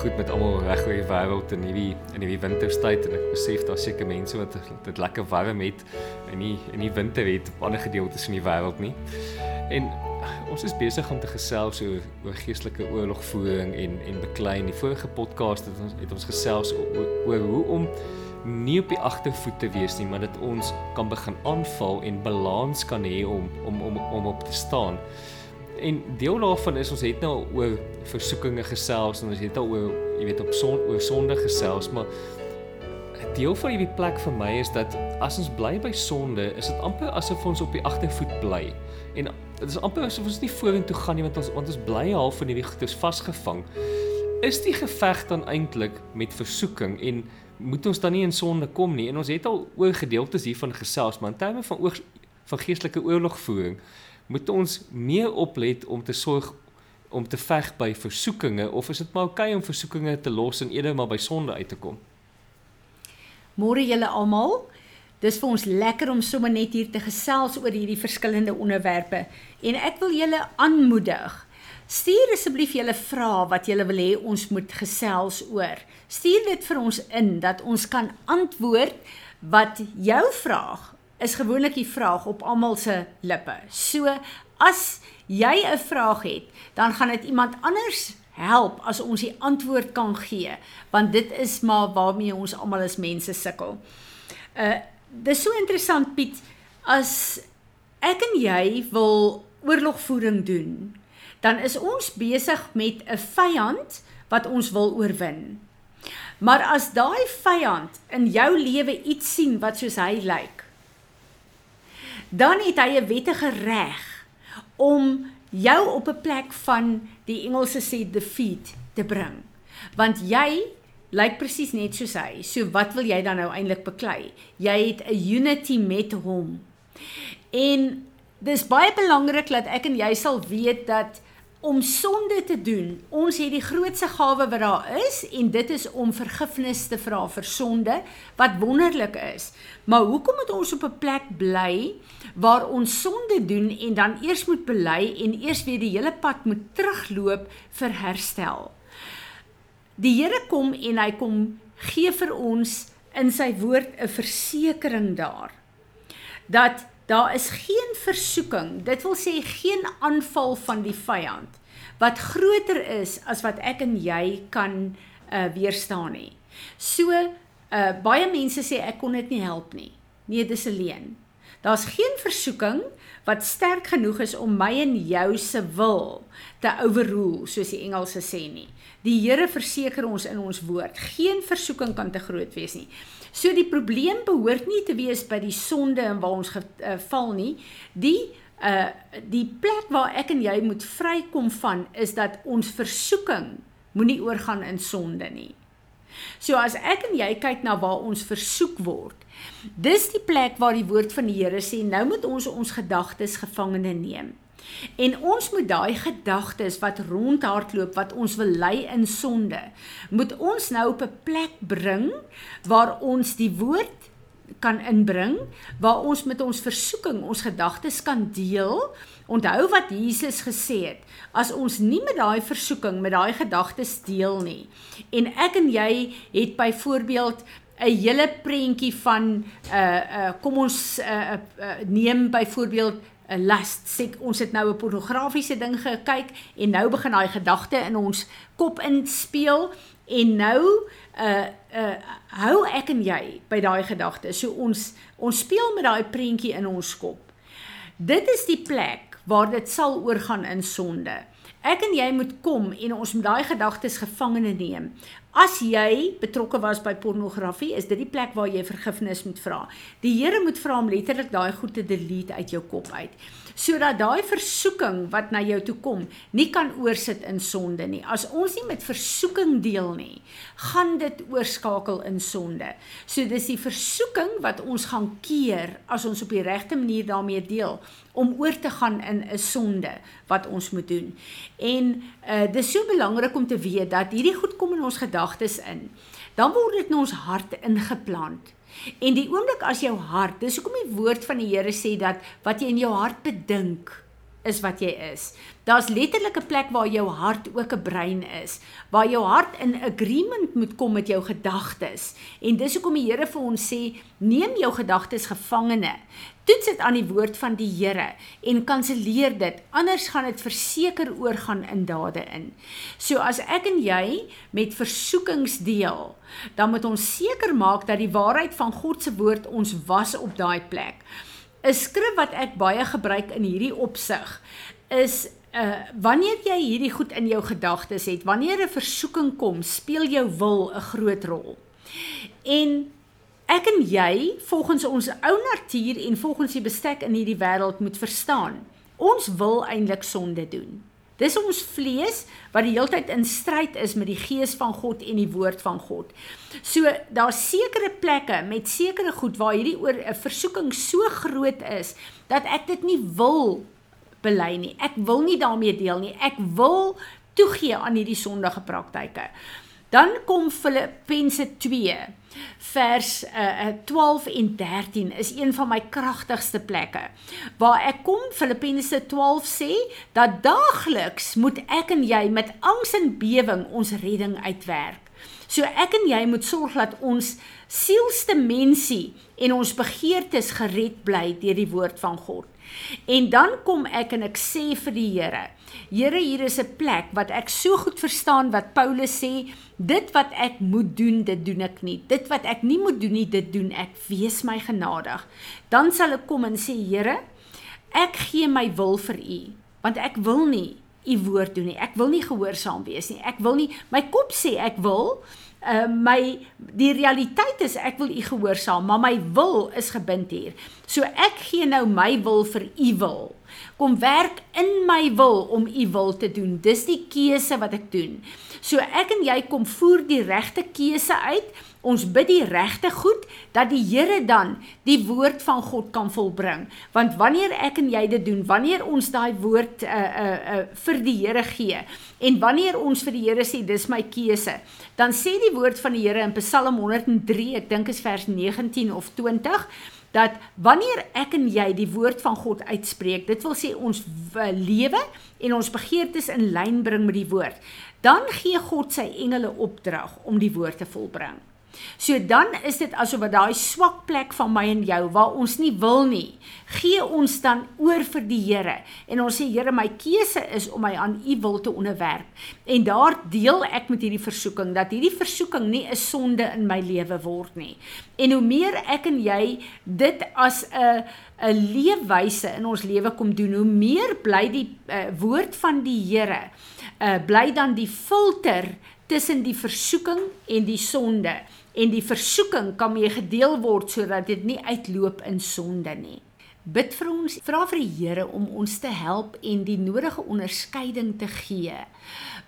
goed met almal reg oor die wêreld in hierdie in hierdie wintertyd en ek besef daar seker mense wat dit lekker warm het en nie in die winter het op ander gedeeltes van die wêreld nie. En ons is besig om te gesels oor oor geestelike oorlogvoering en en beklei. In die vorige podcast het ons het ons gesels oor, oor hoe om nie op die agtervoet te wees nie, maar dat ons kan begin aanval en balans kan hê om om om om op te staan. En deel daarvan is ons het nou oor versoekinge gesels en ons het al oor jy weet op son oor sonde gesels, maar deel van hierdie plek vir my is dat as ons bly by sonde, is dit amper asof ons op die agtervoet bly. En dit is amper asof ons nie vorentoe gaan nie want ons want ons bly half in hierdie goedes vasgevang. Is die geveg dan eintlik met versoeking en moet ons dan nie in sonde kom nie? En ons het al oor gedeeltes hiervan gesels, maar in terme van oor van geestelike oorlogvoering moet ons meer oplet om te sorg om te veg by versoekinge of is dit maar oukei okay om versoekinge te los en eerder maar by sonde uit te kom? Môre julle almal. Dis vir ons lekker om sommer net hier te gesels oor hierdie verskillende onderwerpe en ek wil julle aanmoedig. Stuur asseblief julle vrae wat julle wil hê ons moet gesels oor. Stuur dit vir ons in dat ons kan antwoord wat jou vraag is gewoonlik die vraag op almal se lippe. So as jy 'n vraag het, dan gaan dit iemand anders help as ons die antwoord kan gee, want dit is maar waarmee ons almal as mense sukkel. Uh dis so interessant Piet, as ek en jy wil oorlogvoering doen, dan is ons besig met 'n vyand wat ons wil oorwin. Maar as daai vyand in jou lewe iets sien wat soos hy lyk, dan het hy 'n wettige reg om jou op 'n plek van die Engelse sê defeat te bring. Want jy lyk presies net soos hy. So wat wil jy dan nou eintlik beklei? Jy het 'n unity met hom. En dis baie belangrik dat ek en jy sal weet dat om sonde te doen. Ons het die grootste gawe wat daar is en dit is om vergifnis te vra vir sonde wat wonderlik is. Maar hoekom moet ons op 'n plek bly waar ons sonde doen en dan eers moet bely en eers weer die hele pad moet terugloop vir herstel? Die Here kom en hy kom gee vir ons in sy woord 'n versekering daar dat Daar is geen versoeking, dit wil sê geen aanval van die vyand wat groter is as wat ek en jy kan uh, weerstaan nie. So uh, baie mense sê ek kon dit nie help nie. Nee, dis alleen. Daar's geen versoeking wat sterk genoeg is om my en jou se wil te overrule, soos die Engelse sê nie. Die Here verseker ons in ons woord, geen versoeking kan te groot wees nie. So die probleem behoort nie te wees by die sonde en waar ons geval nie. Die uh die plek waar ek en jy moet vrykom van is dat ons versoeking moenie oorgaan in sonde nie. So as ek en jy kyk na waar ons versoek word, dis die plek waar die woord van die Here sê nou moet ons ons gedagtes gevangene neem. En ons moet daai gedagtes wat rondhardloop wat ons wil lei in sonde, moet ons nou op 'n plek bring waar ons die woord kan inbring, waar ons met ons versoeking ons gedagtes kan deel. Onthou wat Jesus gesê het, as ons nie met daai versoeking, met daai gedagtes deel nie. En ek en jy het byvoorbeeld 'n hele prentjie van uh uh kom ons uh, uh neem byvoorbeeld 'n lust. Sê ons het nou 'n pornografiese ding gekyk en nou begin daai gedagte in ons kop inspeel en nou uh uh hou ek en jy by daai gedagte. So ons ons speel met daai prentjie in ons kop. Dit is die plek waar dit sal oorgaan in sonde. Ek en jy moet kom en ons moet daai gedagtes gevangene neem. As jy betrokke was by pornografie, is dit die plek waar jy vergifnis moet vra. Die Here moet vra om letterlik daai goed te delete uit jou kop uit, sodat daai versoeking wat na jou toe kom, nie kan oorsit in sonde nie. As ons nie met versoeking deel nie, gaan dit oorskakel in sonde. So dis die versoeking wat ons gaan keer as ons op die regte manier daarmee deel om oor te gaan in 'n sonde wat ons moet doen. En uh dis so belangrik om te weet dat hierdie goed kom in ons gedagtes in. Dan word dit in ons hart ingeplant. En die oomblik as jou hart, dis hoekom die woord van die Here sê dat wat jy in jou hart bedink, is wat jy is. Daar's letterlik 'n plek waar jou hart ook 'n brein is, waar jou hart in agreement moet kom met jou gedagtes. En dis hoekom die Here vir ons sê, neem jou gedagtes gevangene. Toets dit aan die woord van die Here en kanselleer dit, anders gaan dit verseker oorgaan in dade in. So as ek en jy met versoekings deel, dan moet ons seker maak dat die waarheid van God se woord ons was op daai plek. 'n Skrif wat ek baie gebruik in hierdie opsig is uh wanneer jy hierdie goed in jou gedagtes het, wanneer 'n versoeking kom, speel jou wil 'n groot rol. En ek en jy, volgens ons ou natuur en volgens die bestek in hierdie wêreld moet verstaan, ons wil eintlik sonde doen. Dis ons vlees wat die heeltyd in stryd is met die gees van God en die woord van God. So daar's sekere plekke met sekere goed waar hierdie oor 'n versoeking so groot is dat ek dit nie wil bely nie. Ek wil nie daarmee deel nie. Ek wil toegee aan hierdie sondige praktyke. Dan kom Filippense 2 vers uh, 12 en 13 is een van my kragtigste plekke waar ek kom Filippense 12 sê dat daagliks moet ek en jy met angs en bewering ons redding uitwerk. So ek en jy moet sorg dat ons sielste mensie en ons begeertes gered bly deur die woord van God. En dan kom ek en ek sê vir die Here, Here, hier is 'n plek wat ek so goed verstaan wat Paulus sê, dit wat ek moet doen, dit doen ek nie. Dit wat ek nie moet doen nie, dit doen ek. Wees my genadig. Dan sal ek kom en sê, Here, ek gee my wil vir U, want ek wil nie U woord doen nie. Ek wil nie gehoorsaam wees nie. Ek wil nie my kop sê ek wil, uh, my die realiteit is ek wil u gehoorsaam, maar my wil is gebind hier. So ek gee nou my wil vir u wil. Kom werk in my wil om u wil te doen. Dis die keuse wat ek doen. So ek en jy kom voer die regte keuse uit Ons bid die regte goed dat die Here dan die woord van God kan volbring. Want wanneer ek en jy dit doen, wanneer ons daai woord uh uh uh vir die Here gee en wanneer ons vir die Here sê dis my keuse, dan sê die woord van die Here in Psalm 103, ek dink is vers 19 of 20 dat wanneer ek en jy die woord van God uitspreek, dit wil sê ons lewe en ons begeertes in lyn bring met die woord, dan gee God sy engele opdrag om die woord te volbring. So dan is dit asof wat daai swak plek van my en jou waar ons nie wil nie, gee ons dan oor vir die Here en ons sê Here my keuse is om my aan u wil te onderwerp. En daar deel ek met hierdie versoeking dat hierdie versoeking nie 'n sonde in my lewe word nie. En hoe meer ek en jy dit as 'n 'n leefwyse in ons lewe kom doen, hoe meer bly die uh, woord van die Here uh, bly dan die filter tussen die versoeking en die sonde en die versoeking kan mee gedeel word sodat dit nie uitloop in sonde nie. Bid vir ons, vra vir die Here om ons te help en die nodige onderskeiding te gee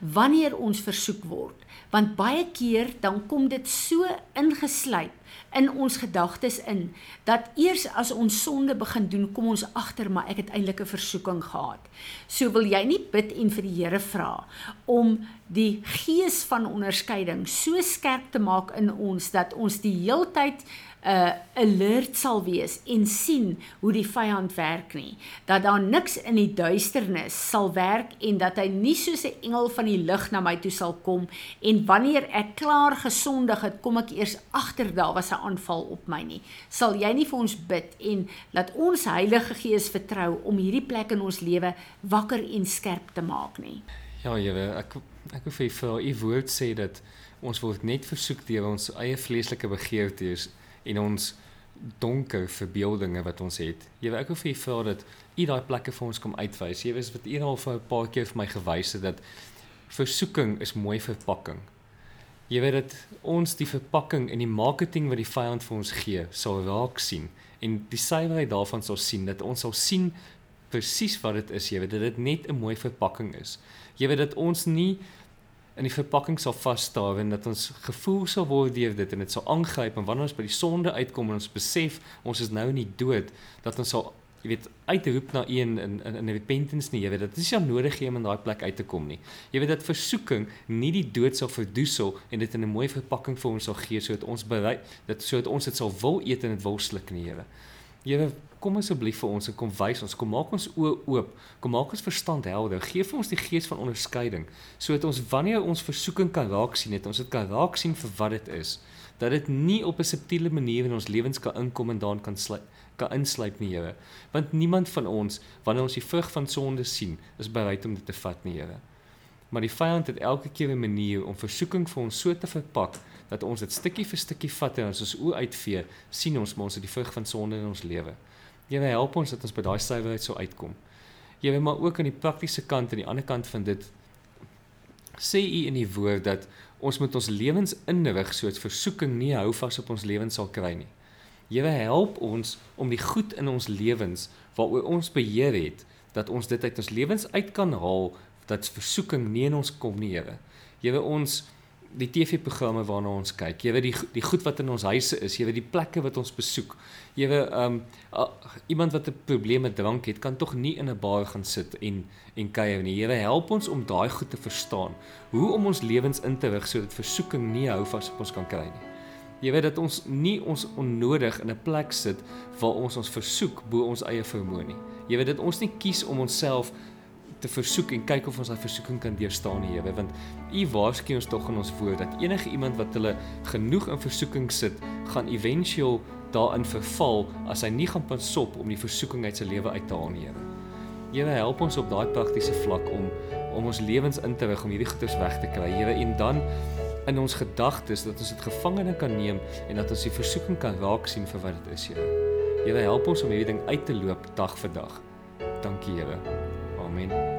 wanneer ons versoek word, want baie keer dan kom dit so ingesluit in ons gedagtes in dat eers as ons sonde begin doen, kom ons agter maar ek het eintlik 'n versoeking gehad. So wil jy nie bid en vir die Here vra om die gees van onderskeiding so skerp te maak in ons dat ons die heeltyd uh alert sal wees en sien hoe die vyand werk nie dat daar niks in die duisternis sal werk en dat hy nie soos 'n engel van die lig na my toe sal kom en wanneer ek klaar gesondig het kom ek eers agter daar 'n aanval op my nie sal jy nie vir ons bid en laat ons Heilige Gees vertrou om hierdie plek in ons lewe wakker en skerp te maak nie ja Here ek ek wil vir u vra u woord sê dat ons word net versoek deur ons eie vleeslike begeertes en ons donker verbeeldinge wat ons het. Jy weet ek wil vir u vra dat u daai plekke vir ons kom uitwys. Jy weet wat u al vir 'n paar keer vir my gewys het dat versoeking is mooi verpakking. Jy weet dat ons die verpakking en die marketing wat die vyand vir ons gee, sal raak sien en die suiwerheid daarvan sal sien dat ons sal sien presies wat dit is, jy weet dat dit net 'n mooi verpakking is. Jy weet dat ons nie in die verpakking sal vas staan en dat ons gevoel sal word deur dit en dit sal aangryp en wanneer ons by die sonde uitkom en ons besef ons is nou in die dood dat ons sal jy weet uitroep na een in in in repentance nie jy weet dit is ja nodig om in daai plek uit te kom nie jy weet dat versoeking nie die dood sal verdoesel en dit in 'n mooi verpakking vir ons sal gee sodat ons bereid dat sodat ons dit sal wil eet en dit wil sluk nie Here Here kom asseblief vir ons en kom wys ons, kom maak ons oë oop, kom maak ons verstand helder. Geef vir ons die gees van onderskeiding sodat ons wanneer ons versoeking kan raak sien, het ons dit kan raak sien vir wat dit is. Dat dit nie op 'n subtiele manier in ons lewens kan inkom en daan kan sluit kan insluit nie, Here. Want niemand van ons wanneer ons die vrug van sonde sien, is bereid om dit te vat nie, Here. Maar die vyand het elke keer 'n manier om versoeking vir ons so te verpak dat ons dit stukkie vir stukkie vat en as ons oë uitvee, sien ons maar ons het die vrug van sonde in ons lewe. Here help ons dat ons by daai suiwerheid sou uitkom. Here maar ook aan die praktiese kant en die ander kant van dit sê u in die woord dat ons moet ons lewens inrig sodat versoeking nie hou vas op ons lewens sal kry nie. Here help ons om die goed in ons lewens waaroor ons beheer het dat ons dit uit ons lewens uit kan haal dat versoeking nie in ons kom nie, Here. Here ons die TV-programme waarna ons kyk. Weet die die goed wat in ons huise is, weet die plekke wat ons besoek. Weet um uh, iemand wat 'n probleem met drank het, kan tog nie in 'n bar gaan sit en en kuier nie. Here help ons om daai goed te verstaan. Hoe om ons lewens in te rig sodat versoeking nie hou vas op ons kan kry nie. Jy weet dat ons nie ons onnodig in 'n plek sit waar ons ons versoek bo ons eie vermoë nie. Jy weet dat ons nie kies om onsself te versoek en kyk of ons daai versoeking kan deurstaan nie, Here, want U waarsku ons tog in ons woord dat enige iemand wat hulle genoeg in versoeking sit, gaan éventueel daarin verval as hy nie gaan pas op om die versoeking uit sy lewe uit te haal nie, Here. Here, help ons op daai praktiese vlak om om ons lewens in te rig om hierdie goeders weg te kry, Here, en dan in ons gedagtes dat ons dit gevangene kan neem en dat ons die versoeking kan raak sien vir wat dit is, Here. Here, help ons om hierdie ding uit te loop dag vir dag. Dankie, Here. Amen.